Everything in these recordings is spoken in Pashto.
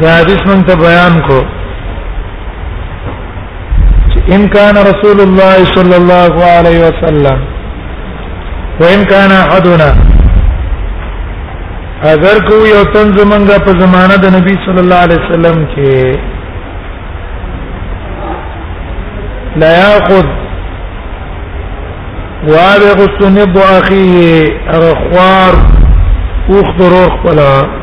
دا حدیث مونږ ته بیان کو چې ان کان رسول الله صلی الله علیه وسلم وان کان احدنا اگر کو یو تن زمونږه په زمانہ د نبی صلی الله علیه وسلم کې لا یاخذ وابغ السنب اخیه اغخوار اوخ درو خپلا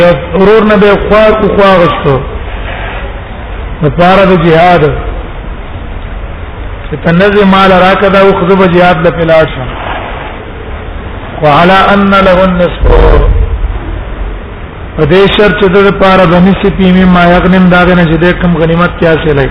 یو ورور نه به خوا کو خوا غشتو لپاره د جهاد چې تنزه مال راکه دا وخت به جهاد له پلاټ شم وعلى ان له النصف په دې شرط چې د لپاره د نصف پیمه ما یغنم دا نه چې د کم غنیمت کې حاصلای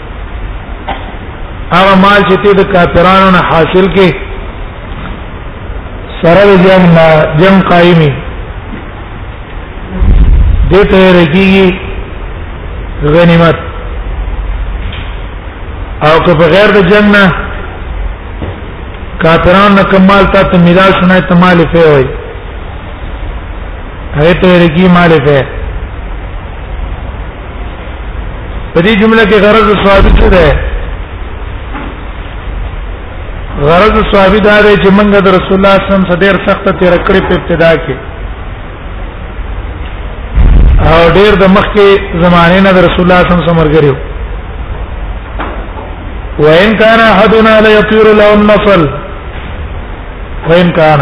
هغه مال چې ته د کافرانو نه حاصل کې سره د جنگ نه جنگ قائمي دې ته رکیږي غنیمت او که په غیر د جنگ نه کافرانو نه کمال تا ته میراث نه ته مال فی وي هغه ته رکی مال فی په دې جمله کې غرض صحابي څه ده غرض صحابي دا دی چې موږ د رسول الله صلی الله علیه وسلم سره ډېر سخت تیر کړې په ابتدا کې او ډېر د مخکې زمانه نه د رسول الله صلی الله علیه وسلم سره مرګريو وان كان احدنا لا يطير له النصل وان كان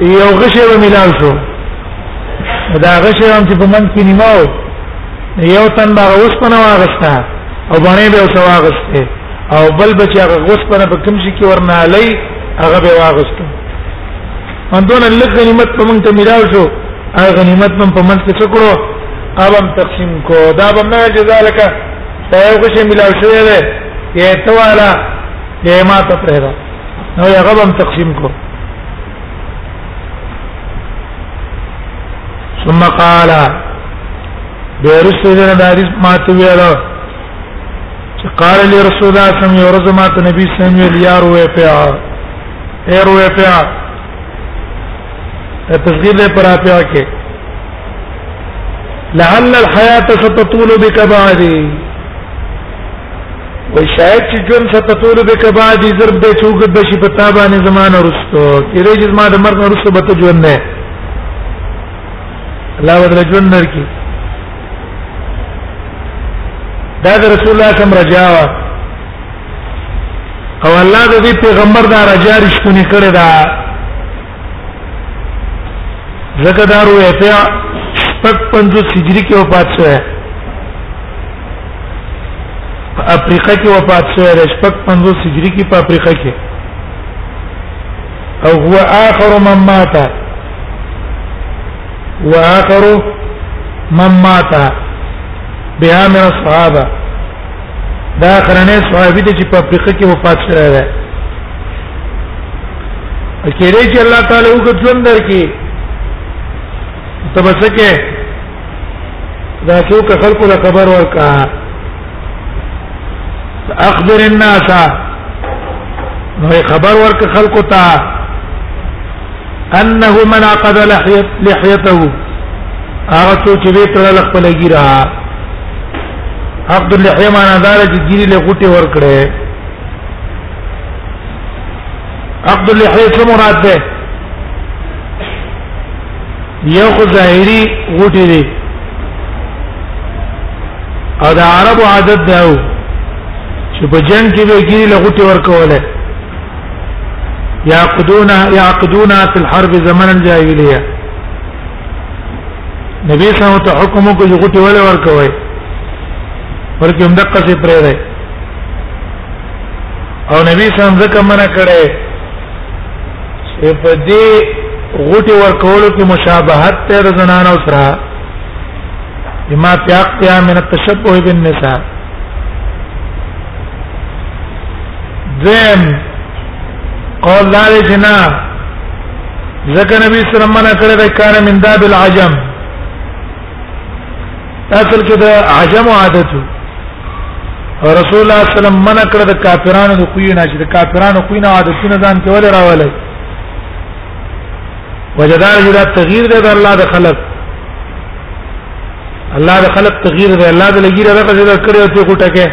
یو غشې به ملاو شو دا غشې هم چې په منځ کې نیمه یو تن به اوسپنه واغسته او باندې به اوسه واغسته او بل به چې هغه اوسپنه په کوم شي کې ورنه علي هغه به واغسته اندون لږ غنیمت په موږ ته ملاو شو هغه غنیمت هم په منځ کې څه کړو ابم تقسیم کو دا به نه جزا لکه په یو غشې ملاو شوې ده یې تواله یې ما ته پرېږده نو هغه هم تقسیم کو ثم قال بیرسته دنا د حدیث ماته ویل چې قال لي رسول الله صلی الله علیه وسلم ورځ ماته نبی صلی الله علیه وسلم یار وې په ایر وې په تصغیر له پر اپیا کې لعل الحیات ستطول بك بعدي و شاید چې جون ستطول بک بعد ضرب دې چوک بشي په تابانه زمانه رستو کله چې ما د مرګ رستو به ته جون نه الله ودر جون نر کی دا د رسول الله کوم رجاوا او الله د دې پیغمبر دا رجا رښتونی کړی دا زکه دارو ایتیا شپږ پنځوس هجری کې وفات شوه په افریقا کې وفات شوی دی شپږ پنځوس هجری کې په افریقا کې او هو آخر من مات هو آخر من مات بها من الصحابه دا اخرنه صحابي دی چې په افریقا کې وفات شوی دی کېږي چې الله تعالی وګ ژوند درکې تبسکه دا څوک خلکو له خبر ورکا اخبر الناس نو خبر ورک خلکو ته انه من عقد لحيته هغه څوک چې وکړ له خپل ګیرا عبد اللحیه معنا دار چې ګیری له غټي ور کړې عبد اللحیه څه مراد ده یو خو ظاهری غوټی دی او د عربو عادت دا و چې په جنگ کې به ګیری له غوټي ورکوله یعقدون یعقدون فی الحرب زمن الجاهلیه نبی صلی الله علیه وسلم حکم کو چې غوټي ولا ورکوي ورکه هم دقه سي پرې ده او نبی صلی الله علیه وسلم ځکه منع کړي په دې غوټي ورکولو کې مشابهت ته د زنانو سره بما تیاقتیا من التشبه بالنساء ذم قول دار جنا ذکر نبی صلی الله علیه وسلم کړه د کار من داب العجم اصل کې د عجم عادت رسول الله صلی الله علیه وسلم منع کړ د کافرانو د کوی نه چې د کافرانو کوی نه عادتونه ځان کې ولې راولای وجدار جدا تغییر دی د الله د خلق الله د خلق تغییر دی الله د لګیر هغه څه کړی او ته کوټه کې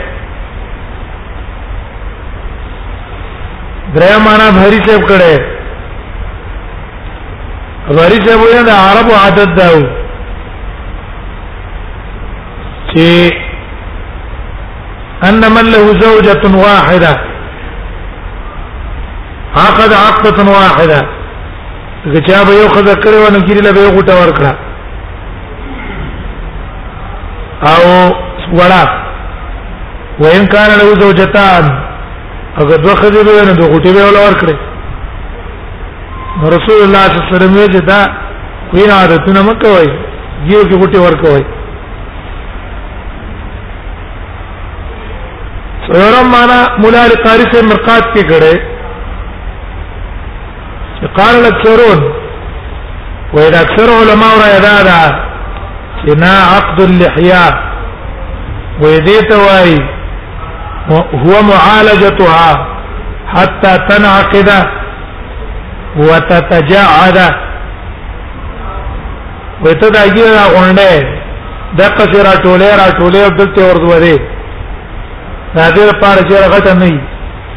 دریا معنا بهري څه کړه غاری صاحب ویل د عربو عادت دا و چې ان من له زوجه واحده عقد عقده واحده که چا به یو خزه کړو نو کیری له یو غټه ورکړه او وړا وین کار له زوجتان اگر دوه خزه به نو دوه غټه به ول ورکړي رسول الله صلی الله علیه وسلم چې دا وینا عادتونه مکوي یو کې ګټي ورکوي سره معنا مولا قاری سے مرقات کې کړه قال الاكثرون واذا اكثر علماء را ادا دا چې نا عقد اللحيه وې دې ته وایي هو معالجتها حتى تنعقد وتتجعد وته دا ګیره غونډه د قصې را ټولې را ټولې او دلته ورځو دی دا دې لپاره چې غټه نه وي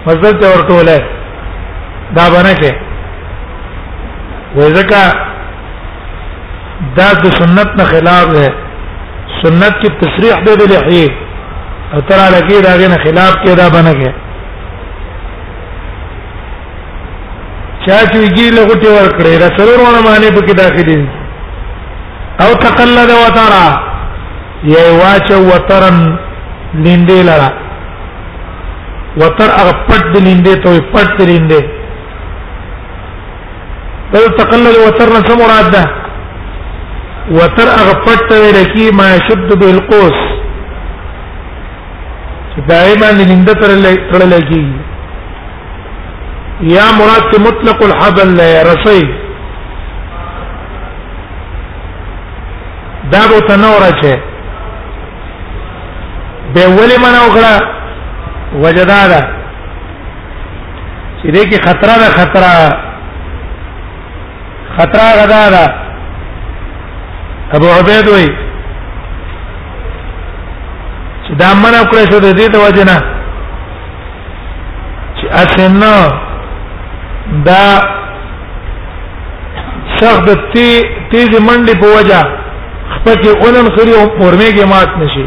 مزل ته ورټولې دا باندې کې وځکه دا د سنت نه خلاف ده سنت کې تصریح به بلحیه او تر لګي دا غنه خلاف کې دا بنګه چا چې ویږي له غټي ور کړې را سرور ونه باندې پکې داخلي او تقلد وترا یې واچ وترن لیندې لرا وتر هغه پټ لیندې ته پټ لیندې دا تقلل وتر نه سم مراد ده وتر هغه پټ ویل کی ما شد به القوس چې دایما نند تر تړل کی یا مراد ته مطلق الحبل لا رسی دا به تنور چه به ولې منو کړه وجدادا چې دې کې خطر ده خطر خطر غدا ده ابو عبید وی چې دا منع کړی شو د دې د وجنه چې اسنه دا شخص د تی تیز منډي په وجه خپل کې اونن خري او پرمه کې مات نشي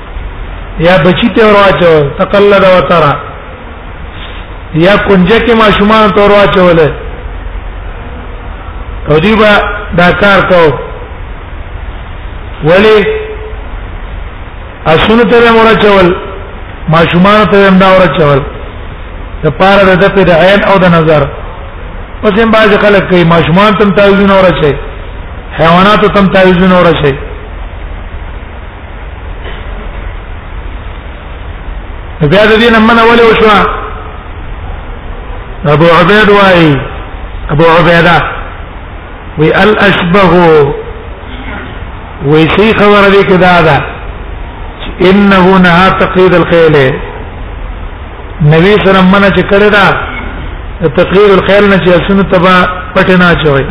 یا بچی ته ورواچو تقلد وترا یا کنجه کې ماشومان ته ورواچول او دی با دا کار کو ولی اسونه ته ورواچول ماشومان ته هم دا ورواچول د پاره د دپې د عین او د نظر پس هم باز خلک کوي ماشومان تم تعویذونه ورچي حیوانات تم تعویذونه ورچي بیا د دین من اول وشو ابو عبید وای ابو عبیده وی الاشبه وی شي خبر دې کدا دا انه نهى تقييد الخيل نبی سره منه چې کړه دا تقریر الخير نه چې اسنه تبا پټ نه چوي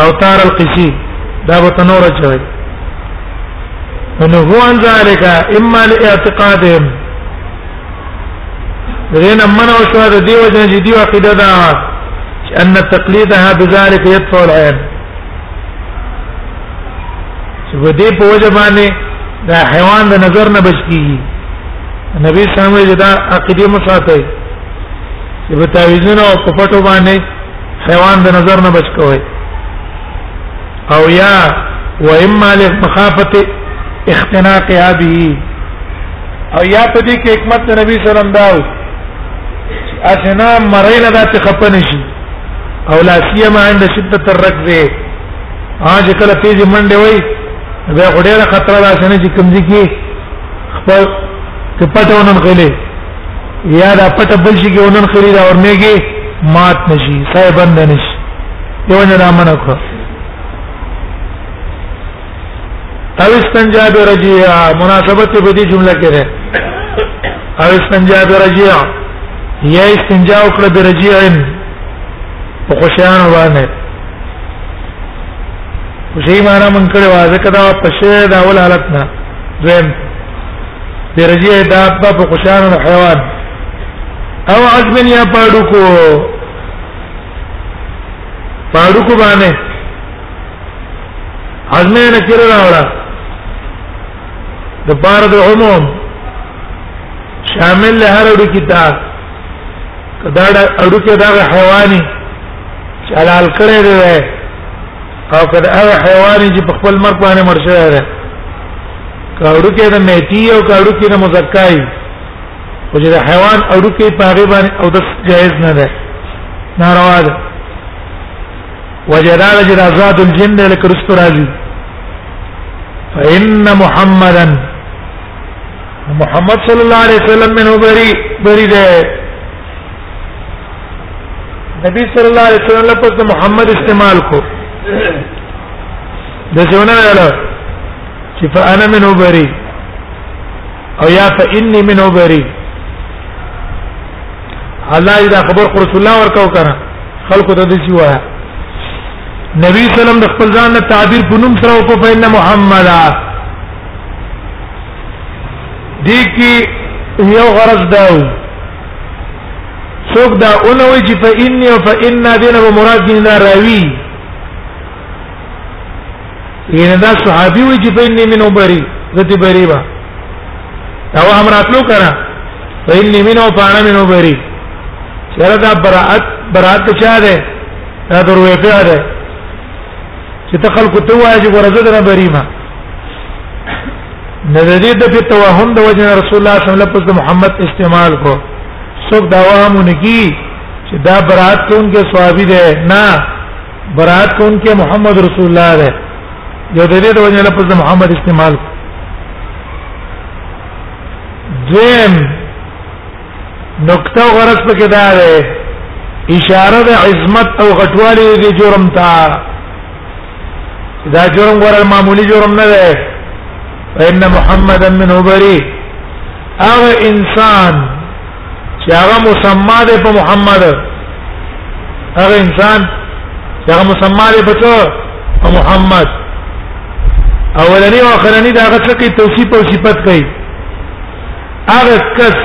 او تار القسی دا به تنور چوي فنهو عن ذلك اما لاعتقادهم دغه من او شو د دیو جن جی دیو عقیده دا ان تقلیدها بذلك يدفع العين چې ودې په وجه باندې دا حیوان د نظر نه بچ کیږي نبی سامي دا عقیده مساته چې په تعویذونو او په پټو باندې حیوان د نظر نه بچ کوي او یا و اما لمخافه اختناق هذه او یا په دې کې حکمت د نبی صلی الله علیه وسلم داو اسنا مرینه د تخپن شي او لا سیما عند شدت الركض اج کله تیز منډه وای دا غډیره خطر ده چې کمزې کې خپل ته پټه ونن خلې یا دا پټه بل شي کې ونن خلې دا ورنه کې مات نشي سای بند نشي یو نه رامن کو او استنجا برجیع مناسبت په دې جمله کې ده او استنجا برجیع یا استنجا وکړه برجیع په خوشیان باندې وشي معنا من کړي وا ځکه دا پښه دا اول حالت نه زم درجه دا په خوشان او حیوان او عزم یا پاړو کو پاړو کو باندې عزم نه کړی راوړه د بار د عموم شامل له هر اړو کتاب کدا اړو کې دا حیواني چلال کړی دی او کله هغه حیوان چې په خپل مرګ باندې مړ شوی دی کاړو کې د میتی او کاړو کې د مزکای او چې د حیوان اړو کې پاره باندې او د جائز نه ده ناروا ده وجدار چې آزاد الجن له کرستو راځي فإن محمدا محمد صلی الله علیه وسلم منه بری بری ده نبی صلی الله علیه وسلم لپس د محمد استعمال کو د څونه ویل چې فانا منه بری او یا فإني منه بری الله دا خبر رسول الله ورکاو کنه خلکو ته دې وایا نبی سلام د خپل ځان تعبیر په نوم سره او په ان محمد دې کې یو غرض داو څوک دا اونوي چې فإني او فإنا دینه به مراد دین دا راوي یعنی دا صحابي وي چې فإني من عمري ذاتي بری با دا و امراتلو کرا فإني من او فانا من عمري چیرې دا برائت برائت چا ده دا دروي ته ده چې تخلق ته واجب ورزه نه بری ما نظری د په توهم د وجه رسول الله صلی الله علیه وسلم محمد استعمال کو څوک دا وهمونه کی چې دا برات کوونکې صحابي ده نه برات کوونکې محمد رسول الله ده یو د دې د وجه لپس د محمد استعمال دیم نقطه غرض پکې دا ده اشاره د عظمت او غټوالي د جرم ته دا جرم ګور معمولی جرم نه دی فإن محمدا من عبري هغه انسان چې هغه مسما ده په محمد هغه انسان چې هغه مسما ده په څو په محمد اولنی او اخرنی دا هغه څه کې توصیف او صفت کوي هغه کس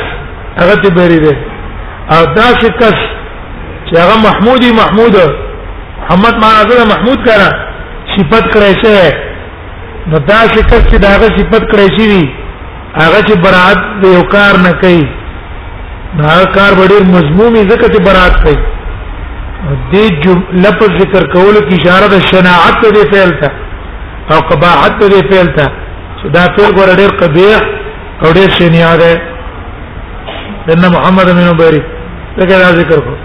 هغه ته بری ده او دا چې کس چې هغه محمودي محمود محمد ما هغه محمود کړه صفت کړی شي نو دا چې کس چې دا هغه صفت کړی شي هغه چې برائت د یو کار نه کوي دا کار ډېر مضمومي ځکه چې برائت کوي دې جمله په ذکر کولو کې اشاره د شناعت دې فعل ته او قباحت دې فعل ته دا فعل ګور ډېر قبیح او ډېر شي نه یاد ہے ان محمد من بری دغه دا ذکر کو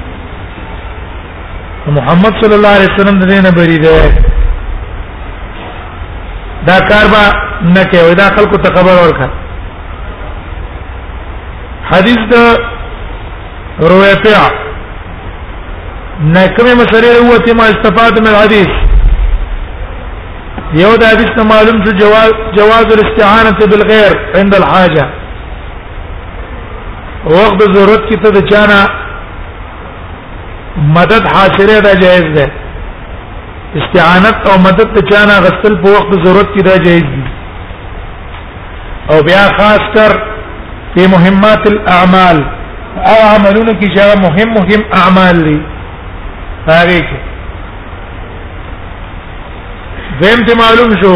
محمد صلی الله علیه وسلم دې نه بری دی دا کار با نه کوي دا خلکو ته خبر ورکړه حدیث دا روایتیا نه کومه مسله وروته ما استفاده من الحديث یو د حدیث نه معلوم شو جواز جواز الاستعانه بالغیر عند الحاجه وخت ضرورت کې ته د چانه مدد حاصله ده جائز ده استعانت او مدد ته چانه غسل په وخت ضرورت کې ده جائز دي او بیا خاص کر په مهمات الاعمال او عملونه کې چې مهم مهم اعمال دي هغه کې دویم ته معلوم شو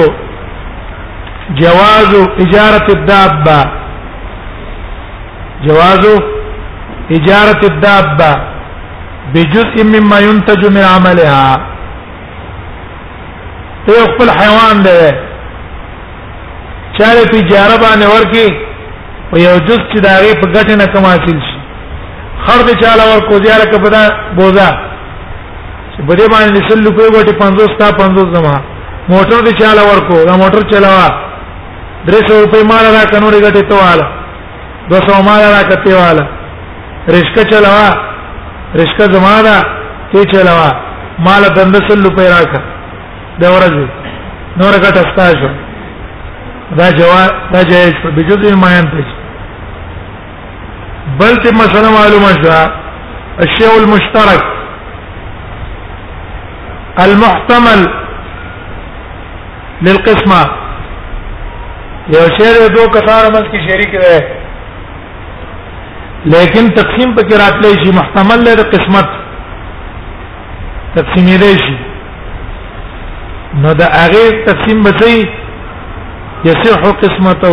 جواز اجاره الدابه جواز اجاره الدابه بجزء مما ينتج من عملها ته خپل حیوان دی چاره په اجاره باندې ورکی او یو جز چې دا غي په ګټه نه کم حاصل شي خرد چاله ور کو زیاره کپدا بوزا چې په دې باندې سل روپۍ وټي 50 تا 50 زما موټر دې چاله ورکو دا موټر چلاوا 300 روپۍ مال را کنوري غټي تواله 200 مال را کته واله رشکه چلاوا رشکه زما دا ته چلاوا مال دند سل روپۍ راکا دا ورځي نور غټه ستاسو دا جواب دا جایز په بجوز ما انتج بل ته مسله معلومه شوه الشيء المشترك المحتمل للقسمه یو شی د دوه کسانو منځ کې شریک دی لیکن تقسیم پکې راتلی شي محتمل لري قسمت تقسیمې دی شي نو د هغه تقسیم بچي یصح قسمته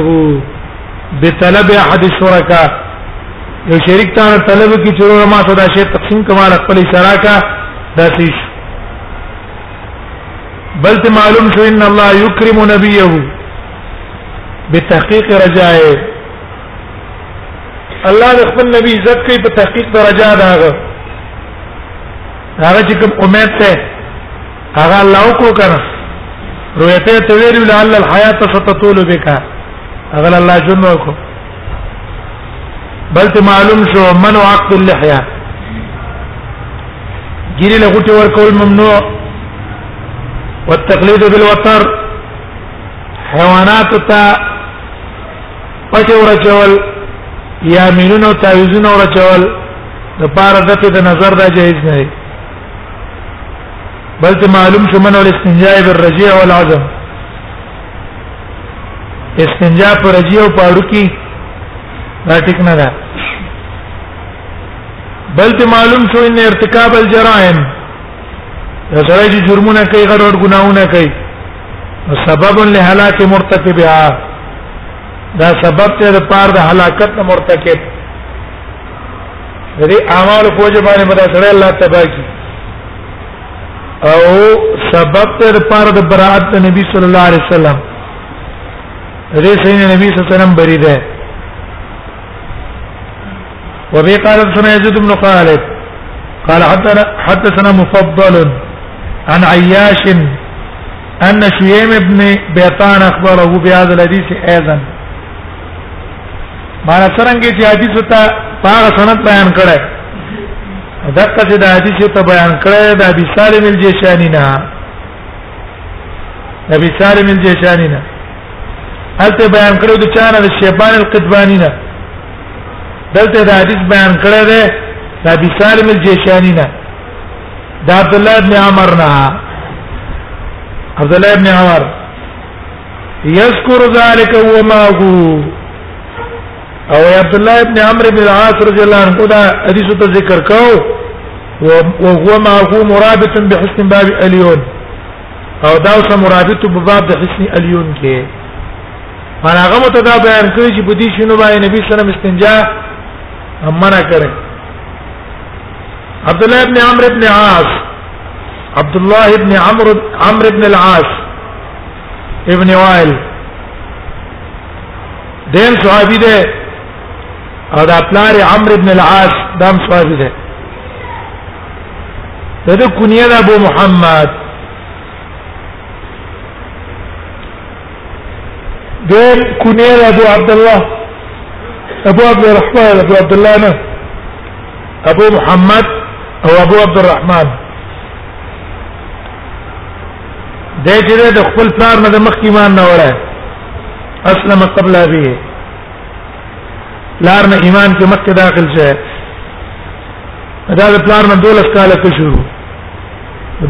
بطلب احد الشرکا یو شریک تا طلب کی چرور ما ته دا شی تقسیم کمال خپل شراکا دا سیش بل ته معلوم شو ان الله یکرم نبیه بتحقیق رجائه الله د خپل نبی عزت کوي په تحقیق درجه دا هغه چې کوم امید ته هغه الله وکړو کنه رویته ته ویلو لعل الحیات ستطول بک هغه الله جن وکړو بل ته معلوم شو منع عقد اللحیه ګیری له غټي ورکول ممنوع والتقليد بالوتر حیوانات ته پټه ورچول یا مینونو تعویذونه ورچول د پاره دته د نظر دا جایز نه دی بل ته معلوم شو منو الاستنجاء بالرجيع والعظم استنجاء پر رجيع او پاړو کې دا ټیک نه ده بل ته معلوم شو ان ارتکاب الجرائم دا سره چې جرمونه کوي غړ غړ ګناونه کوي سبب له هلاک مرتکبها دا سبب ته د پاره د هلاکت مرتکب د دې اعمال په وجه باندې به دا سره الله تبا کی او سبب تر پر د برات د نبی صلی الله علیه وسلم دې سین نبی صلی الله علیه وسلم بری ده وبي قال سنا يزيد بن خالد قال حتى سنا مفضل عن عياش أن شيم بن بيطان أخبره بهذا الحديث أيضا مانا څنګه چې حدیث ته پاغه سند بیان کړه دغه چې د حدیث ته بیان کړه د ابي سالم الجشاني نه ابي سالم الجشاني نه هلته بیان کړو د چانه د شیبان القدبانی نه دلته د حدیث بیان کړه ده د ابي سالم الجشاني نه د عبد الله بن عمر نه عبد الله بن عمر یذکر ذلک و ما هو او عبد الله ابن عمرو بن العاص رضی الله عنه دا حدیث ته ذکر کو او هو ما هو مرابط بحسن باب الیون او دا اوس مرابط په باب د حسن الیون کې مانا هغه مت دا بیان کړی چې بدی شنو باندې نبی صلی الله علیه وسلم استنجا منع کړي عبد الله ابن عمرو ابن عاص عبد الله ابن عمرو عمرو ابن العاص ابن وائل دیم صحابي ده او دا پلار عمرو ابن العاص دام صحابي ده دغه کنیه ده ابو محمد دیم کنیه ده ابو عبد الله ابو عبد الرحمن ابو عبد الله نه ابو محمد او ابو عبد الرحمن د جره د خپل پلار نه د مخ ایمان نه وره اسلم قبل ابيه پلار نه ایمان کې مخ کې داخل شه دا د پلار نه دولس کال کې شروع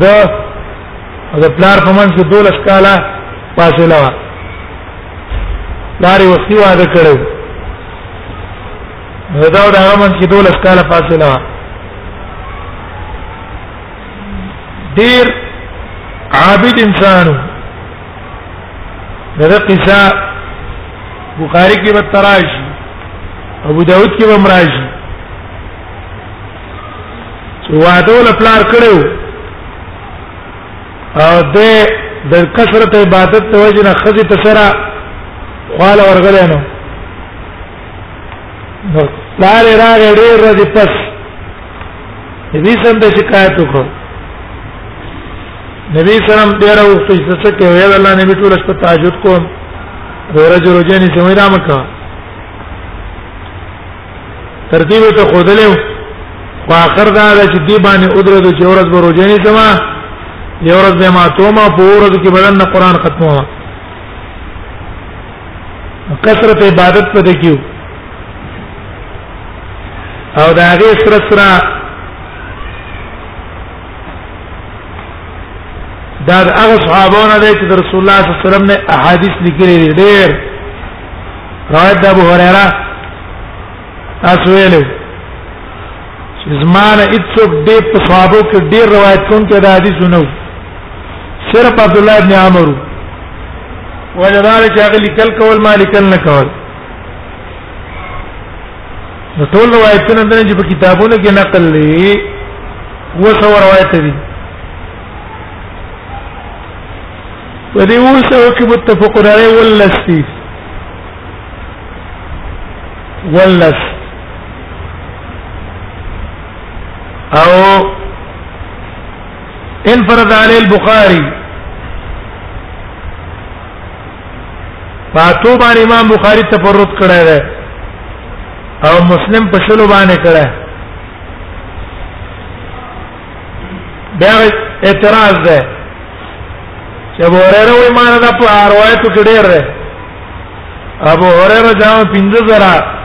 دا د پلار په منځ کې دولس کال فاصله وا پلار یې وختي واده کړو دا د هغه منځ کې دولس کال فاصله وا ډیر عابد انسانو دغه قصه بخاری کې به تراش ابو داود کې به مراج واده ول پلار کړو او د د کثرت عبادت ته وجه نه خزي تسرا خال ورغله نو پلار راغی ډیر ورځې پس نبی سم د شکایت وکړو نبی سلام ډیر وخت یې څه کې ویل الله نبی ټول شپه تهجد کوم ورځ روزنی سمې را مکه ترتیب ته خودلې خو اخر دا چې دی باندې قدرت چې ورځ به روزنی سما یو ورځ به ما توما په ورځ کې بدن نه قران ختمه کثرت عبادت پدې کیو او دا غي سره سره دا هغه صحابونه دي چې رسول الله صلی الله علیه وسلم نه احادیث لیکلي دي ډېر روایت ابو هريره تاسو ویلو چې زمانه اڅوک دې په صحابو کې ډېر روایت کوم چې دا حدیث نو صرف عبد الله ابن عمرو وجدار چې هغه لیکل کول مالکل نه کول نو ټول روایتونه د چې په کتابونو کې نقل لې و څو روایت دي په دې وسو کې متفق علی ولسی ولس او انفرد علی البخاری پاتو باندې امام بخاری تفرد کړی دی او مسلم په شلو باندې کړی بیا اعتراض ده چې ابو هريره وي مان دا په روایتو کې ډېر ده ابو هريره جام 15000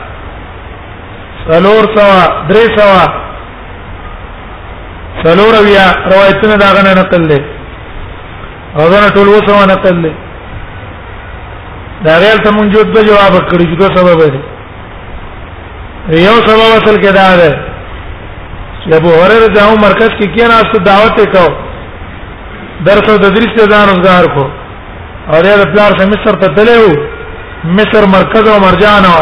سلور سوا درې سوا سلور بیا روایتونه دا غنه نقل ده او دا ټول وسو نه کړل دا غیر ته مونږ جو د جواب کړی چې دوه سبب دی یو سبب اصل کې دا ده چې ابو هرره د هو مرکز کې کینا است دعوت وکاو درس او تدریس ته ځان روزګار کو او دا د پلار سره مصر ته تلو مصر مرکز او مرجع نه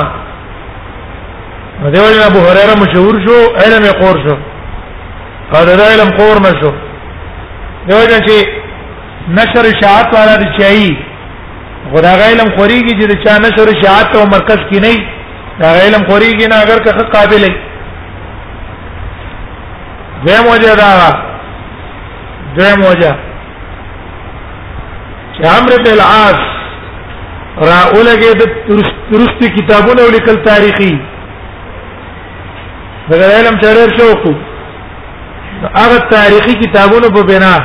و دیو جن ابو هرره مشهور شو علم یې قور شو او د علم خور نشو دیو چې نشر شاعت والا د چای غدا علم خوريږي چې د چا نشر شاعت او مرکز کې نه دا علم خوريږي نه اگر که قابل دی دیم وجه دا دیم وجه چې امر په العاص را اولګه د ترست کتابونه ولیکل تاریخي دغه علم چاریر شوق هغه تاریخي کتابونو په بنا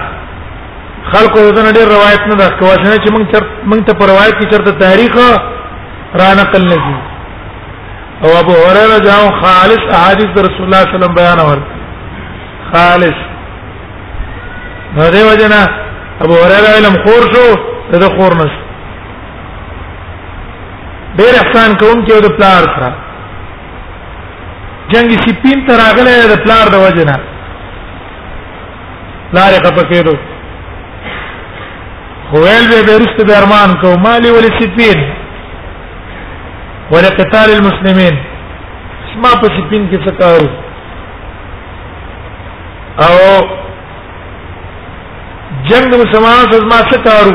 خلکو دغه ډېر روایت نه درک کوي شنه چې موږ چر موږ ته پر روایت کې چرته تاریخ را نقل نه کی او ابو هريره جاو خالص احادیث در رسول الله صلی الله علیه وسلم بیان ور خالص نو دی وجنا ابو هريره علم خور شو دغه خور نشو ډېر احسان کوم چې د پلار سره جنگ سپین تر اغله د پلار د وجنه لارې خپه کېدو خویل به بیرست به ارمان کو مالی ولی سپین ولی قتال المسلمین اسما په سپین کې څه کارو او جنگ مسلمانانو سره ما څه کارو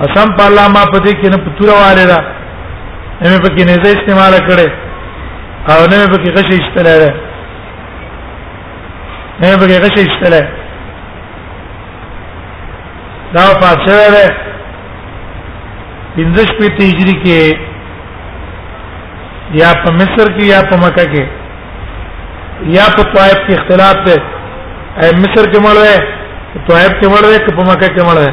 قسم په الله ما پدې کې نه پتوره واره ده مې په کې نه زې استعمال کړي او نه په کې غشي استله ده نه په کې غشي استله دا فاصله ده پنځه شپې هجری کې یا په مصر کې یا په مکه کې یا په طائف کې اختلاف ده اے مصر کې مړ وې طائف کې مړ وې په مکه کې مړ وې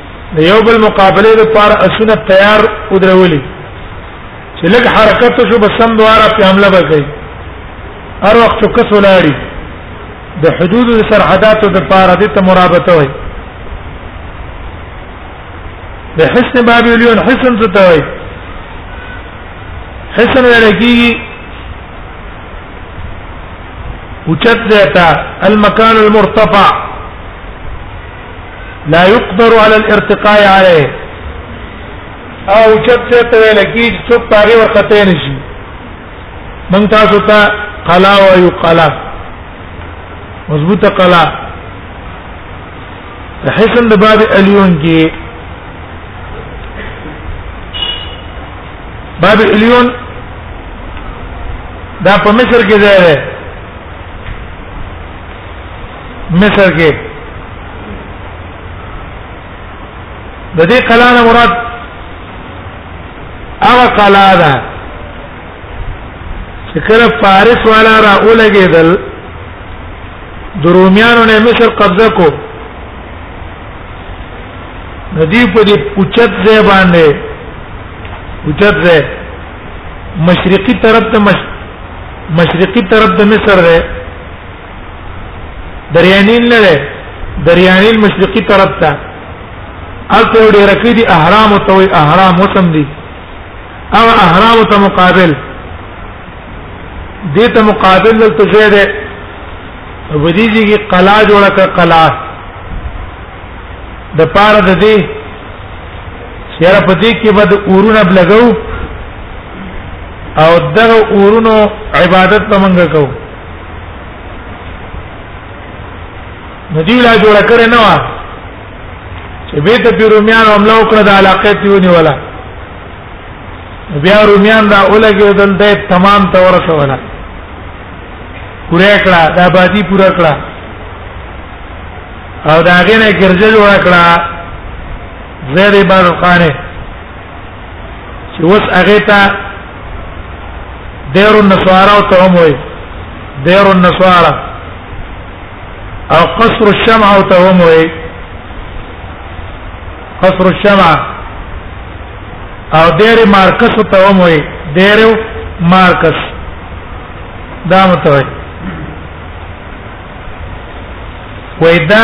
د یو بل مقابله لپاره اسونه تیار ودرولي چې لږ حرکت شو بس سم دواره په حمله وکړي هر وخت کس ولاړی د حدود سرحداتو د پاره د مرابطه وي د حسن بابلیون حسن څه ته وي حسن ویل کیږي اوچت ذاتا المکان المرتفع لا يقدر على الارتقاء عليه او چت څه ته ویل کی څوک پاره ورخته نشي من تاسو ته قلا و یو قلا مضبوطه قلا حسن د باب الیون کې باب الیون دا په مصر کې ځای دی مصر کې د دې کلا نه مراد هغه کلا ده چې کله فارس والا را اولګېدل درومیانو نه مصر قبضه کو ندی په دې پوچت ځای باندې پوچت ځای مشرقي طرف ته مش... مشرقي طرف د مصر ده دریانیل نه ده دریانیل مشرقي طرف ته الته یو ډیر کې دي اهرام ته وي اهرام وسم دي او اهرام ته مقابل دې ته مقابل دلته ځای ده ودیږي کې قلا جوړه کړه قلا د پاره د دې سره پدې کې بد اورونه بلګو او دغه اورونو عبادت پمنګ کوو نو دی لا جوړ کړی نه و چې به ته په رومیان حمله وکړه د علاقې ته ونیولا بیا رومیان دا اولګي دل ته تمام ته ورسوله پورا کړه دا بادي پورا کړه او دا غینه ګرځل ورکړه زیر بن قانه چې وس هغه ته دیر النصارى او ته هم وای دیر النصارى او قصر الشمع او ته هم وای قصر الشمع او دیر مارکس او ته هم وای دیر مارکس دا متوي وای دا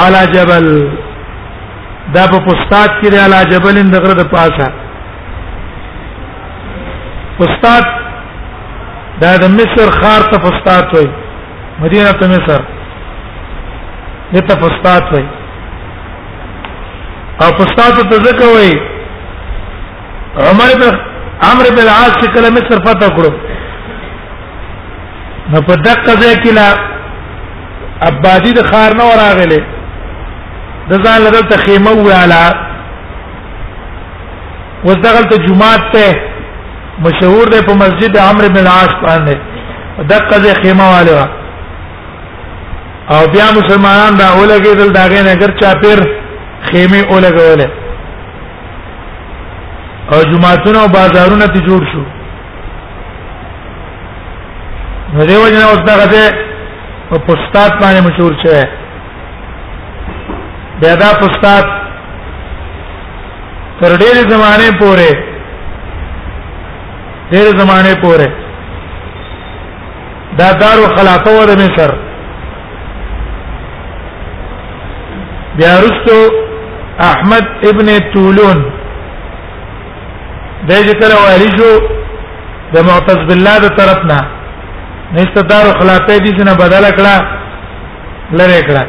اعلی جبل دا په پستاد کې دی اعلی جبل د غره د پاسه پستاد دا د مصر خار ته پستاد وای مدینه ته مصر دته پستاد وای او پستاد ته ځکه وای عمر بن عمر بن العاص چې کله مصر فتح کړو نو په دقه ځای کې لا ابادی د خار نه وراغله د ځان له دلته خیمه ویاله اوس دغه ته جمعات ته مشهور ده په مسجد عمرو بن العاص باندې دغه ځای خیمه والے وا او بیا مسلمانان دا ولګېدل دا غین اگر چا پیر خیمه ولګولې او جمعاتونه او بازارونه ته جوړ شو نو دی وجه نه اوس دا غته په پوسټات باندې مشهور شوی بیا دا پوسټات تر ډېر زمانه پورې ډېر زمانه پورې دا دارو خلافه و د مصر بیا رستو احمد ابن طولون د ذکر وایلی شو د معتز بالله د طرف نه نستدار خلافه دي چې نه بدل کړه لری کړه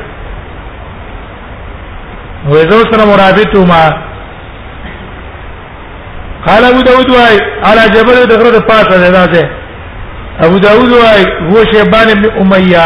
وېزو سره مرابط ما قال ابو داود واي على جبل دغره د پاسه ده ذاته ابو داود واي هو شيبان بن اميه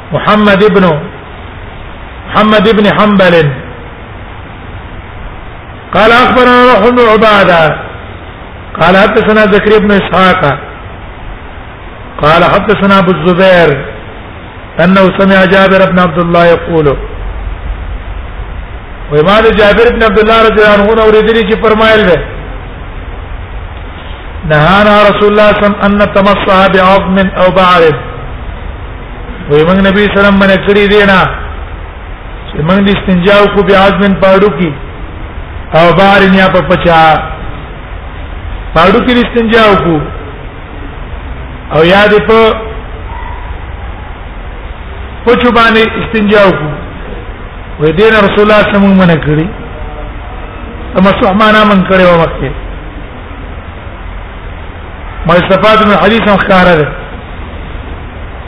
محمد ابن محمد ابن حنبل قال اخبرنا روح بن عباده قال حدثنا زكريا بن اسحاق قال حدثنا ابو الزبير انه سمع جابر بن عبد الله يقول وما جابر بن عبد الله رضي الله عنه اوریدلی چې فرمایل ده نهانا رسول الله صلی الله علیه وسلم ان تمسح بعظم او بعرض وي موږ نبی سلام باندې کړی دی نه چې موږ د استنجا کو بیا ازمن پاړو کی او بار نه په پچا پاړو کې استنجا کو او یاد په پچو باندې استنجا کو وې دین رسول الله صلی الله علیه وسلم باندې کړی اما سحمانا من کړي وخت ما استفاد من حديث مخاره ده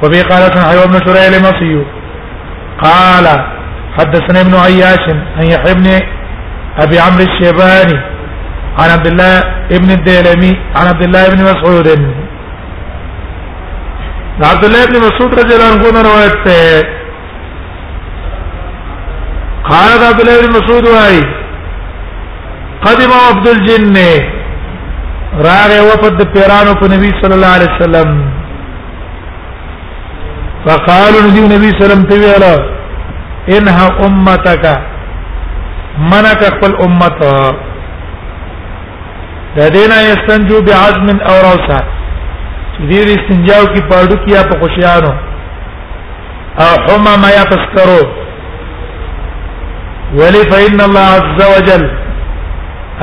وبه قال حدثنا حيوان بن شريح المصي قال حدثنا ابن عياش ان يحيى بن ابي عمرو الشيباني عن عبد الله ابن الديلمي عن عبد الله ابن مسعود عبد الله ابن مسعود رضي الله عنه روایت قال عبد الله بن مسعود واي قدم عبد الجن راغه وفد پیرانو په نبی صلی الله علیه وسلم فقالوا نبی نبی صلی الله علیه وسلم ته ویلا انها امتک منک خپل امت د دینا یستنجو بعزم او روسا دې استنجاو کی پاړو کیا په خوشیانو او حمى ما يتسكرو ولي فإن الله عز وجل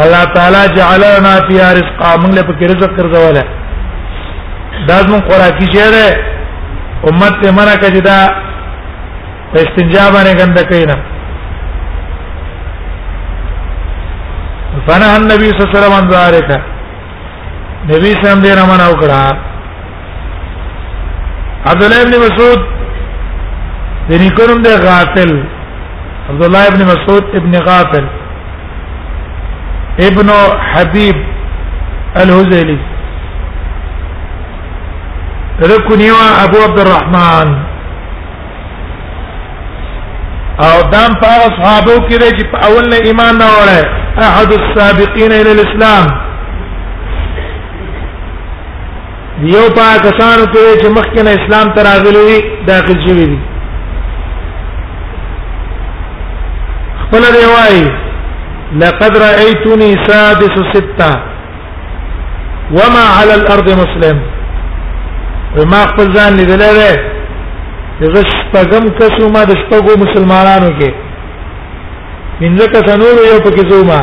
الله تعالی جعل لنا فی رزق موږ له پکې رزق ګرځوله دا زموږ خوراکي شی ده امت ته منع کړي دا استنجا باندې ګند کینا فنه النبي صلی الله علیه وسلم ذالک نبی سم دې نه منع وکړه عبد الله ابن مسعود د نیکونم د غافل عبد الله ابن مسعود ابن غافل ابن حبيب الهذلي ركنيوا ابو عبد الرحمن او دام په اصحابو کې دی چې په اول نه ایمان نه وړه احد السابقین الى الاسلام یو پاکستان کې چې مخکې نه اسلام تر راغلی داخل شوی دی خپل دی وایي لقد رايتني سادس سته وما على الارض مسلم وما خپل ځان لیدلې ده زه شپږم کسو ما د شپږو مسلمانانو کې من لکه تنور یو پکې زوما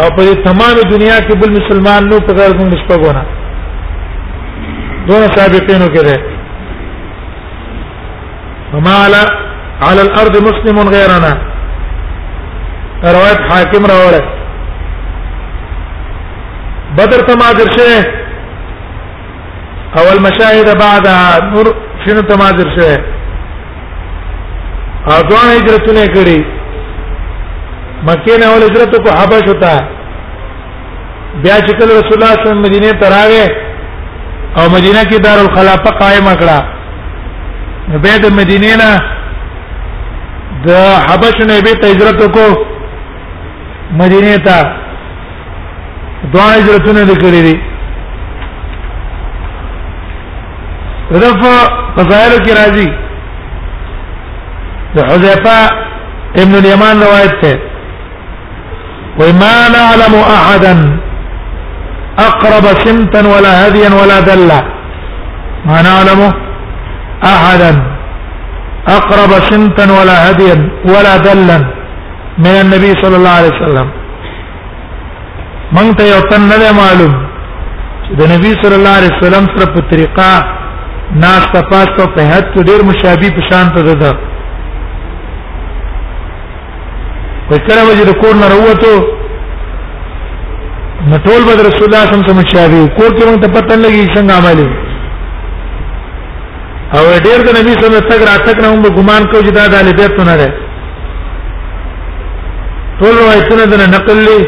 او په تمام دنیا کې بل مسلمان نو په غیر کوم شپګونه دونه سابقینو کې ده وما على على الارض مسلم غيرنا روایت حاکم راوړه بدر تماذر شه اول مشاهد بعد نور شنو تماذر شه اځوان هجرتونه کړي مکه نه ول هجرت کو حبش وتا بیا چې کله رسول الله صلی الله علیه وسلم مدینه ته راغی او مدینه کې دار الخلافه قائم کړه نو به د مدینې نه د حبش نه به هجرت کو مدینه ته دوه هجرتونه لیکلي دي رف فضائل کی راضی د حذیفه ابن الیمان روایت ته وما نعلم احدا اقرب سمتا ولا هديا ولا دلا ما نعلم احدا اقرب سمتا ولا هديا ولا دلا من النبي صلى الله عليه وسلم من ته یو تن نه معلوم د نبی صلی الله علیه وسلم سره په طریقه ناس تفاس او په حد کې ډیر مشابه په شان ته ده په کله وجه د کور نه وروته نو ټول بدر رسول الله صلی الله علیه وسلم مشابه کور کې مونږ ته پتن لګي څنګه عملي او ډیر د نبی صلی الله علیه وسلم راتګ نه هم ګمان کو چې دا د اهل بیت نه ده ټول روایتونه د نقل لې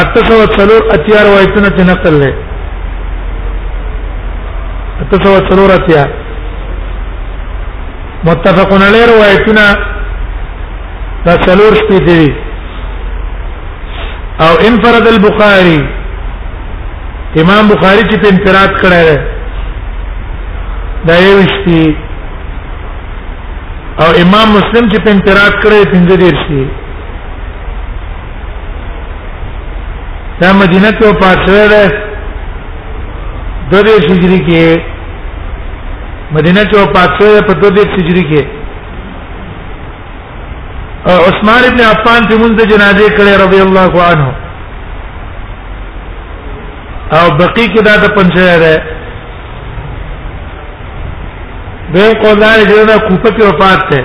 اته سو څلور اتیا روایتونه د نقل لې اته سو څلور اتیا متفقون علی روایتونه دا څلور شپې دي او انفرد البخاری امام بخاری چې په انفراد کړی دی دا یو شتی او امام مسلم چې په انفراد کړی دی پنځه دیر شتی دا مدینه کې وفات شوی دی دو دیر هجری کې مدینه کې وفات شوی په دو دیر هجری کې عثمان ابن عفان په منځ جنازه کړي رضی الله عنه او بقی کې دا د پنځه ده به قولار جنازه کوفه کې وفات ده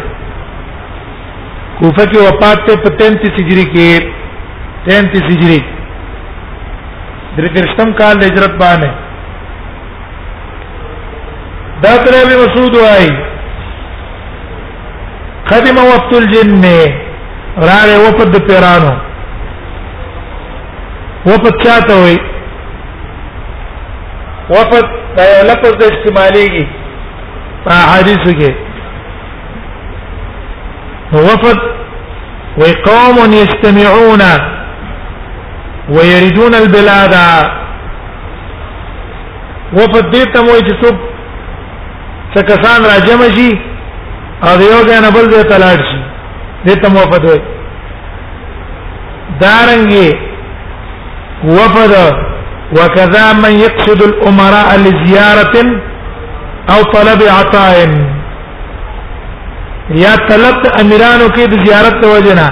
کوفه کې وفات ته په 33 هجری کې 33 هجری درې کرشتم کال هجرت باندې دا تر ابي مسعود وايي قدم وقت الجن راغه وفد پیرانو وفد چاته وي وفد دا یو لفظ د استعمالېږي په حدیثو کې وفد وي قوم يستمعون ويريدون البلاد وفد دې ته وایي چې څوک څه کسان راجم شي او یو ځای نه بل ځای ته لاړ شي دې ته موافقه وي دارنګي وفد وكذا من يقصد الامراء لزياره او طلب عطاء یا طلب د امیرانو کې د زیارت ته وجنه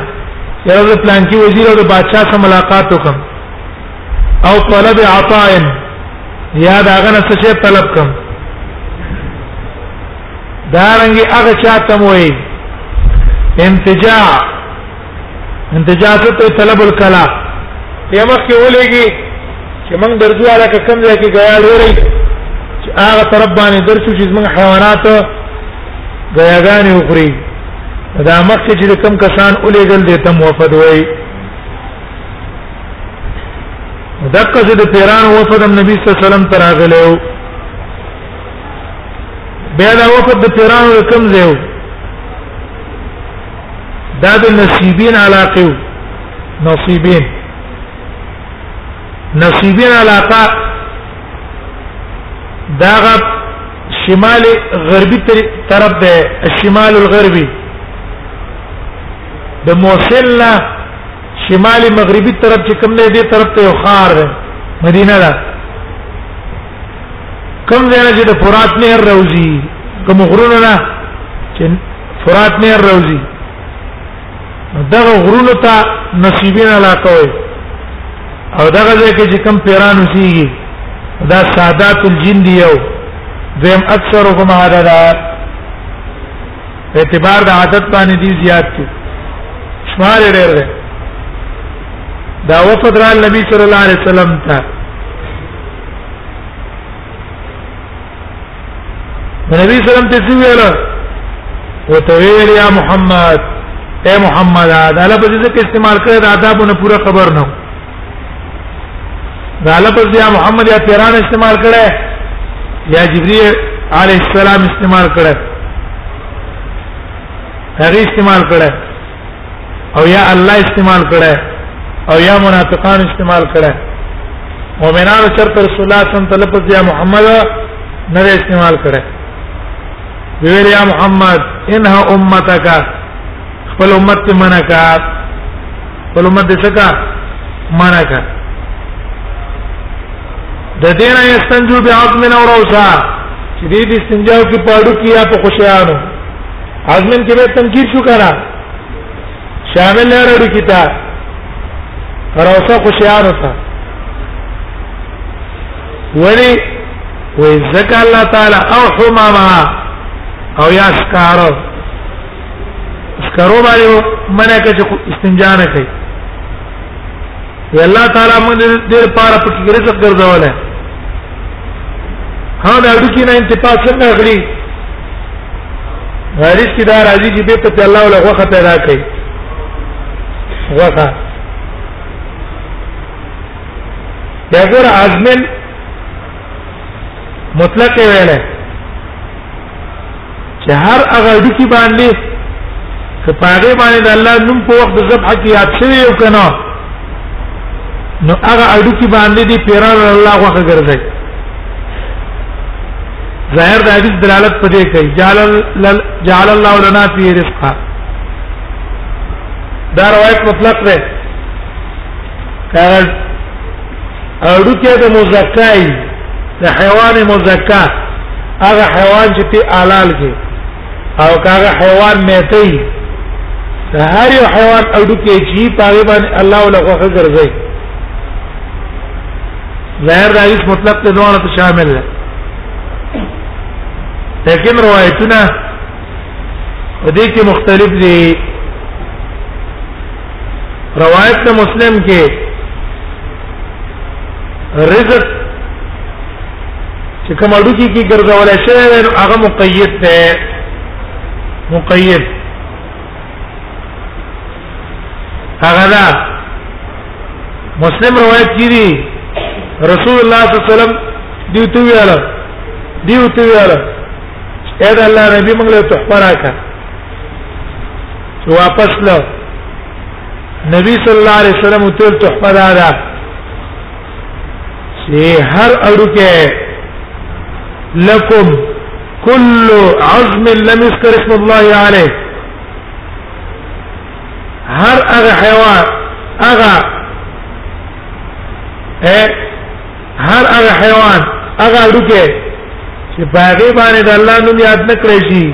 یو د پلان کې وزیر او د بادشاہ سره ملاقات وکم او طلب عطاء یا دا غنه څه شی طلب کوم دا رنګ هغه چاته موي انتجاع انتجاع ته طلب الکلا یمه کې ولېږي چې موږ درځو علاقه کم ځای کې غیا لري چې هغه طرف باندې درشو چې موږ حیوانات غیاګانې وخوري دا مخکې چې کم کسان اولې دل دې تم وفد وای دغه چې د پیران وفد نبی صلی الله علیه وسلم تر راغلو بیا دا وفد د پیران کوم ځای دا د نصیبین علاقه نصیبین نصیبین علاقه دا غب شمال غربي طرف ده الشمال الغربي د موصل نه شمال مغربي طرف چې کوم دی دې طرف ته یو خار دی مدینه ده کوم ځای نه چې د فرات نهر راوځي کوم غرونه نه چې فرات نهر راوځي دغه غرونه ته نصیبین علاقه وي او دغه ځای کې چې کوم پیران وسیږي دا سادات الجن دی یو دیم اکثرهم عددا په اعتبار د عادت باندې دي زیات دي شمار ډېر دی دا وفد را نبی صلی الله علیه وسلم ته نبی صلی الله علیه وسلم ته ویل وتویل یا محمد اے محمد دا لفظ ذکر استعمال کړی دا آدابونه پورا خبر نه دا لفظ یا محمد یا پیران استعمال کړي یا جبرئیل علی السلام استعمال کړي هغه استعمال کړي او یا الله استعمال کړي او یا منافقان استعمال کړي مؤمنانو چرته رسول الله صلی الله علیه وسلم لفظ یا محمد نه استعمال کړي ویل یا محمد انها امتک خپل امت ته منع کا خپل امت دې څه کا منع کا د دې نه استنجو به عظم نه وروسا چې دې دې استنجاو کې پاړو کې یا په خوشیانو عظم کې به تنکیر شو کرا شامل نه وروړي کیتا روسا خوشیانو ته ولی وې ذکر الله تعالی او حمامه او یا سکارو سکرو باندې منه کې چې استنجا نه کوي یا الله تعالی موږ دې پاره پکې رزق ګرځول ہے ها دا اډو کې نه انتفاع څنګه غلي غریش کې دا راځي چې به ته الله ولا غوخه پیدا کوي غوخه دا ګور ازمن مطلق ویل ہے چې هر هغه ډکی باندې که پاره باندې د الله نوم په وخت ذبح کې یاد شوی او کنه نو هغه ډکی باندې دی پیران الله واخه ګرځي ظاهر د حدیث دلالت پدې کوي جعل جعل الله لنا فی رزقا دا روایت مطلق ده کار اړو کې د مزکای د حیوان مزکا هغه حیوان چې په آلال کې او هغه حیوان میتي د هر یو حیوان اډو کې چې پاغه باندې الله ولا خوخه ګرځي ظاهر رئیس مطلب ته دوه ته شامل ده لیکن روایتونه دې کې مختلف دي روایت ته مسلم کې رزق چې کوم اډو کې کې ګرځول شي هغه مقید ده مقید هغه دا مسلم روایت کې دي رسول الله صلی الله علیه وسلم دیو تو ویل دیو تو ویل اې دا الله نبی موږ له تحفه راکړه چې واپس له نبی صلی الله علیه وسلم تل تحفه ده چې هر اړوکه لكم كل عظم لم يذكر اسم الله عليه هر هغه حیوان هغه هر هغه حیوان هغه ډوکه چې باغې باندې د الله نوم یاد نکړي شي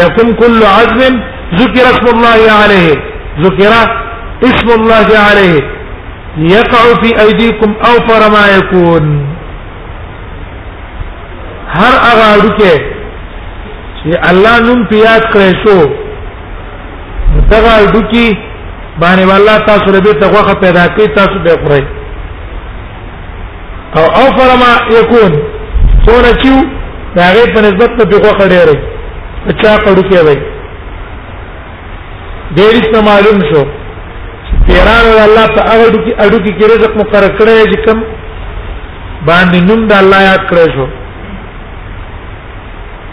لكم كل عزم ذكر اسم الله عليه ذكر اسم الله عليه يقع في ايديكم اوفر ما يكون هر هغه ډوکه چې الله نوم پیاد کړی شو دغه ډوکی باندې والله تاسو له دې تغوخه پیدا کړئ تاسو به خورئ او او فرما یکون سونه چې دا غي په نسبت ته بغوخه ډېرې چا کړو کې وای ډېر څه معلوم شو پیران الله په هغه ډو کې اډو کې رزق مقرر کړی چې کم باندې نوم د الله یاد کړی شو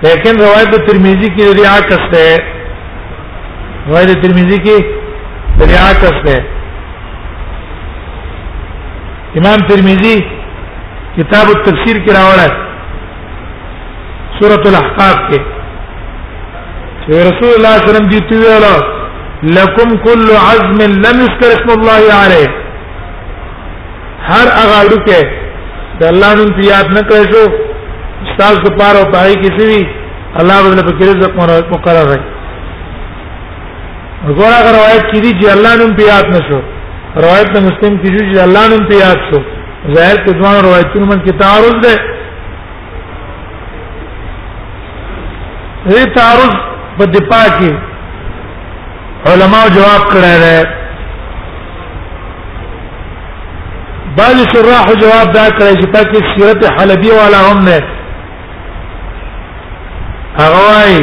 لیکن روایت د ترمذی کې لري عکس ده روایت د ترمذی کې لري عکس ده امام ترمذی کتاب التفسیر کې راوړل سورۃ الاحقاف کې چې رسول الله صلی الله علیه وسلم دې ویل لکم کل عزم لم یذكر اسم الله علیه هر هغه اړوکه د الله نوم ته یاد نه کړی شو استاد د پاره او پای کې سوي الله بدل په کې رزق مقرر راي وګوره هغه روایت کې دي چې الله نوم په یاد نشو روایت د مسلم کې چې الله نوم په یاد شو ظاهر کې دوه روایتونو من کې تعارض ده دې تعارض په دفاع کې علما جواب کړی دی بعض شراح جواب دا کړی چې پکې سیرت حلبی والا هم نه هغه وايي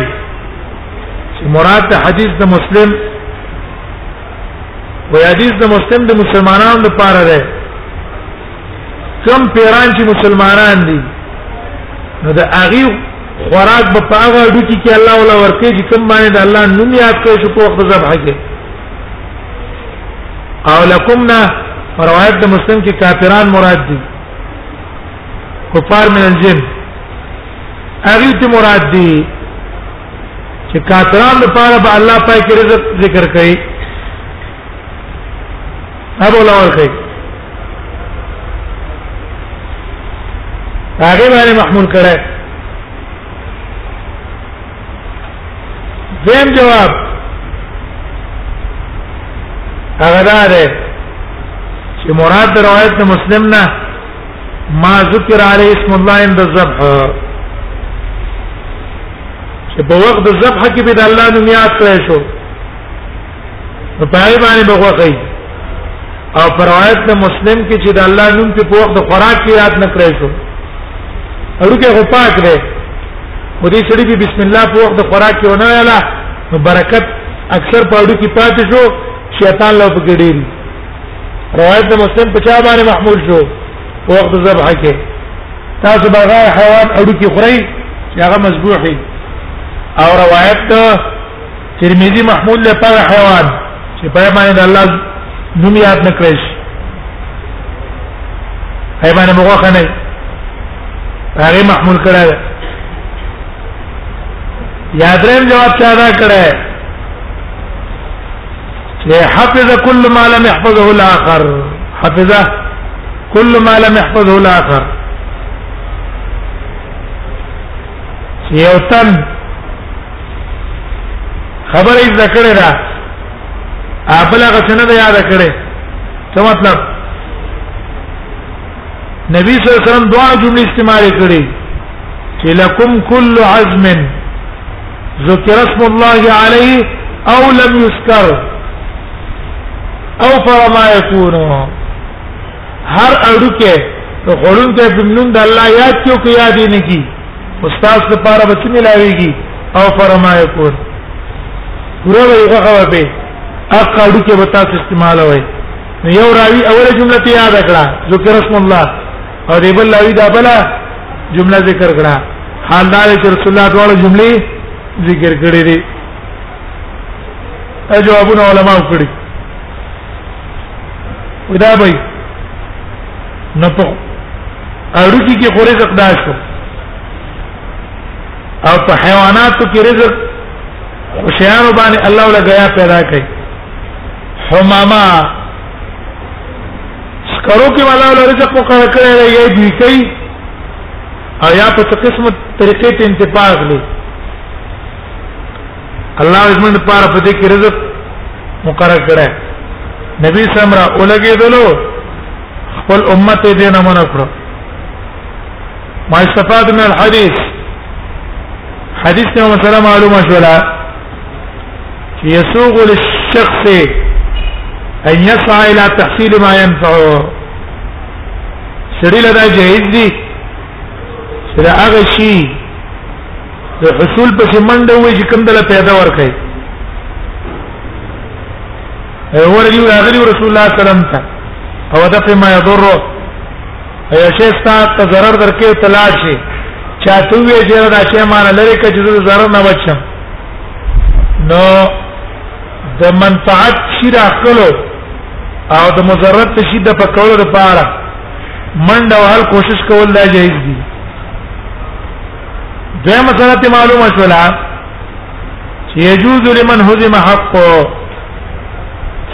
چې مراد حدیث د مسلم و حدیث د مسلم د مسلمانانو لپاره دی کم پیران چې مسلمانان دي نو د هغه خوراک په پاغه اډو کې کې الله ولا ورکه چې کم باندې د الله نوم یاد کړئ چې په وخت ذبح کې او لکمنا روایت د مسلم کې کافران مراد دي کفار من الجن هغه ته مراد دي چې کافران لپاره به الله پاک رزق ذکر کوي هغه ولا ورکه هغه باندې محمول کړه زم جواب هغه دا ده چې مراد روایت مسلم نه ما ذکر علی اسم الله عند الذبح چې په وخت د ذبح کې به د الله نوم یاد کړی شو په پای باندې بغوخی او پر روایت د مسلم کې چې د الله نوم په وخت د خوراک کې یاد نه کړی شو اړوکه غو پاک دی و دې سړي به بسم الله په وخت د خوراک کې ونه ویلا نو برکت اکثر په اړو کې پاتې شو شیطان له پکې ډېری روایت د مسلم په چا باندې محمول شو په وخت ذبح کې تاسو بغا حیوان اړو کې خوري چې هغه مذبوحي او روایت ترمذی محمول له په حیوان چې په باندې د الله نوم یاد نکړی شي حیوان مغوخه نه هغه محمول کړه یاد رحم جواب چا دا کړه چې حفظ كل ما لم يحفظه الاخر حفظ كل ما لم يحفظه الاخر یو تن خبره یې ذکر را خپل هغه څنګه ده یاد کړي څه مطلب نبی صلی الله علیه وسلم دوه جملې استعمال کړي چې لکم کل عزم ذکر اسم الله علیه او لم یذکر او فرما یکون هر اړو کې ته خورون ته بمنون د الله یاد کیو کې یاد نه کی استاد لپاره به څه ملاويږي او فرمایي کور پوره به یې غوښه به اقا د کې به تاسو استعمال وای نو یو راوی اوله جمله ته یاد کړه ذکر اسم الله او دی بل راوی دا بل جمله ذکر کړه حال دا چې رسول الله ټول جملې ذکر کړې دي ا جوابونه علما کړی ودا به نو په اړوکی کې خو رزق دا شو او په حیواناتو کې رزق خوشیان باندې الله ولا غیا پیدا کړي حماما سکرو کې والا ولا رزق مقرر کړی دی یی دوی کوي او یا په قسمت طریقې ته انتفاق لري الله زموږ لپاره په دې کې رزق مقرر کړی نبی سمرا اولګېدلو خپل امت دې نه منع کړو ما استفاد من الحديث حديث ته مسله معلومه شولا يسوغ للشخص ان يسعى الى تحصيل ما ينفعه سړي لدا جهیز دي سره هغه شي د حصول په منډه وې چې کوم دله پیدا ورکړي ورغلی راغلی رسول الله صلی الله علیه وسلم ته او دا په ما یضره ایا شی ستا ته zarar درکې تلاش شي چا ته وی چې دا شی مان لری کچې زه zarar نه بچم نو د منفعت شي راخلو او د مضرت شي د پکولو لپاره منډه وهل کوشش کول لا جایز دي دوه مسله معلومه شولا چې يجوز لمن هزم حق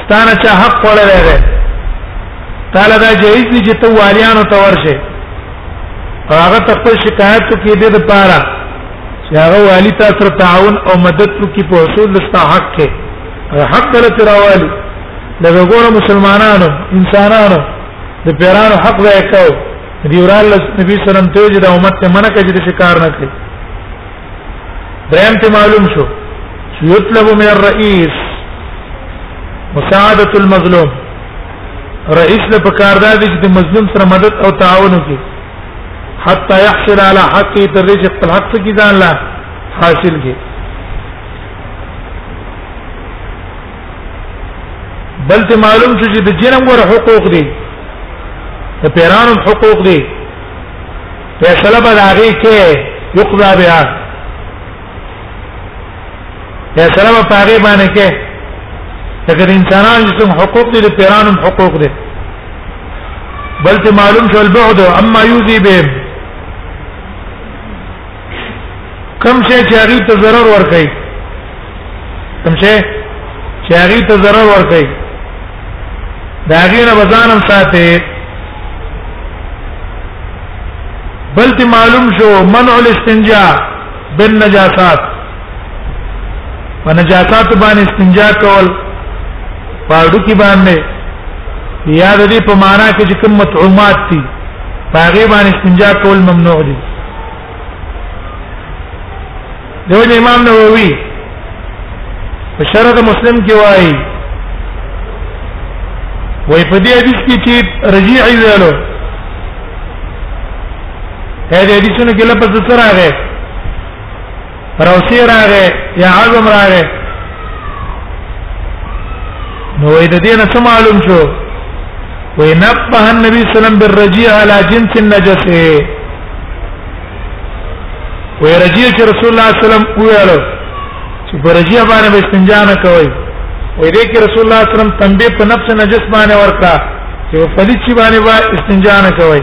ستانه چې حق وړل لري تعالی دا جایز دي چې تو والیانو ته ورشه هغه تخپل شکایت کې دې د پاره چې هغه والی تاسو سره تعاون او مدد وکړي په حصول لستا حق کې حق دل تراوالي د وګورو مسلمانانو انسانانو د پیرانو حق وکاو دی ورال نبی صلی الله علیه وسلم ته د امت ته منع کړي چې کار نه کوي دریم ته معلوم شو یطلب من الرئیس مساعدت المظلوم رئیس له پکار دا دي چې د مظلوم سره مدد او تعاون وکړي حتى يحصل على حقه تر دې چې خپل حق څخه ځان لا حاصل کړي بلته معلوم شو چې د جنم ور حقوق دي د پیرانو حقوق دي فیصله به هغه کې یقضا بها فیصله به هغه باندې کې لکه د انسانانو چې څنګه حقوق دي د پیرانو حقوق دي بلته معلوم شو البعد اما یوزي به کم شي چې هغه ته ضرر ور کوي کم شي چې هغه ته ضرر ور کوي دا غیره بزانم ساته بلته معلوم شو منع الاستنجاء بالنجاسات ونجاسات باندې استنجاء کول پاړو کې باندې یا د دې په معنا کې چې کوم مطعومات دي پاغي باندې استنجا کول ممنوع دي دیو امام نووي په شرط مسلم کې وایي وای په دې حدیث کې چې رجیع ویلو هدا حدیثونه کې لپس سره راغی روسی راغې یا عزم راغې نو د دې نه څه معلوم شو وې نبه النبي صلی الله علیه وسلم بالرجی علی جنس النجس وې رجی چې رسول الله صلی الله علیه وسلم ویلو چې پر رجی باندې به استنجا نه کوي وې دې کې رسول الله صلی الله علیه وسلم تنبیه په نفس نجس باندې ورکړه چې په دې چې باندې با استنجا نه کوي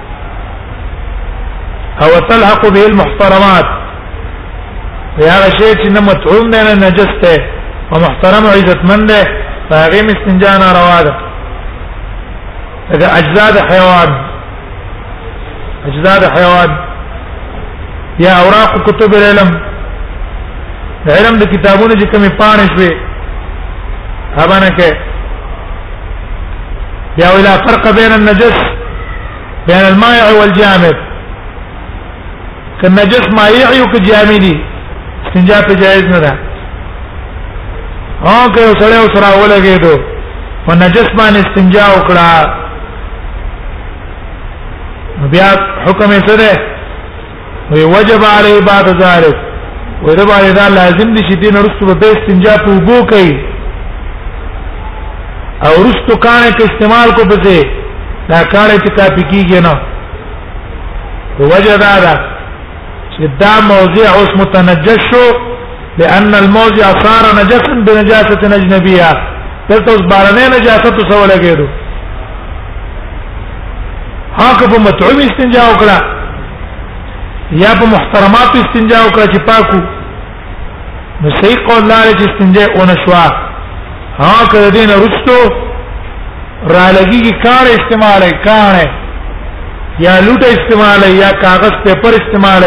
او تلحق به المحترمات یا شی چې نه مطعوم دی نه نجس دی او محترم او عزتمند دی هغه مستنجا نه روا ده دا اجزاء د حیوان اجزاء د حیوان یا اوراق کتب العلم علم د کتابونو چې کومې پانې شوي هبانه کې بیا ولا فرق بین النجس بین المائع والجامد که نجس مائع یو که جامدی استنجا په جایز نه ده او که سره سره ولګېدو او نجس باندې استنجا وکړه بیا حکم یې سره وی وجب علی بعد ذلک وی دا باندې دا لازم دي چې دین رسو به استنجا په وبو کوي او رسو کان کې استعمال کو بځه دا کار چې کا پکیږي نه وجه دا ده چې دا موضع اوس متنجس شو لأن الموضع صار نجسا بنجاسة اجنبية دلته اوس بارنه نجاست سو لګیدو هغه په متعوم استنجا وکړه یا په محترمات استنجا وکړه چې پاکو نو صحیح قول لاره چې استنجا اون شوا هغه دین رستو را لګي کی کار استعمال کانه یا لوټه استعمال یا کاغذ پیپر استعمال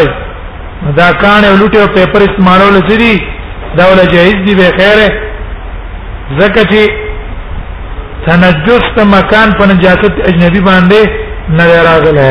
دا کانه لوټه او پیپر استعمالول څه دي دا ولا جایز دي به خیره زکه چې تنجس ته مکان په نجاست اجنبي باندې نه راغله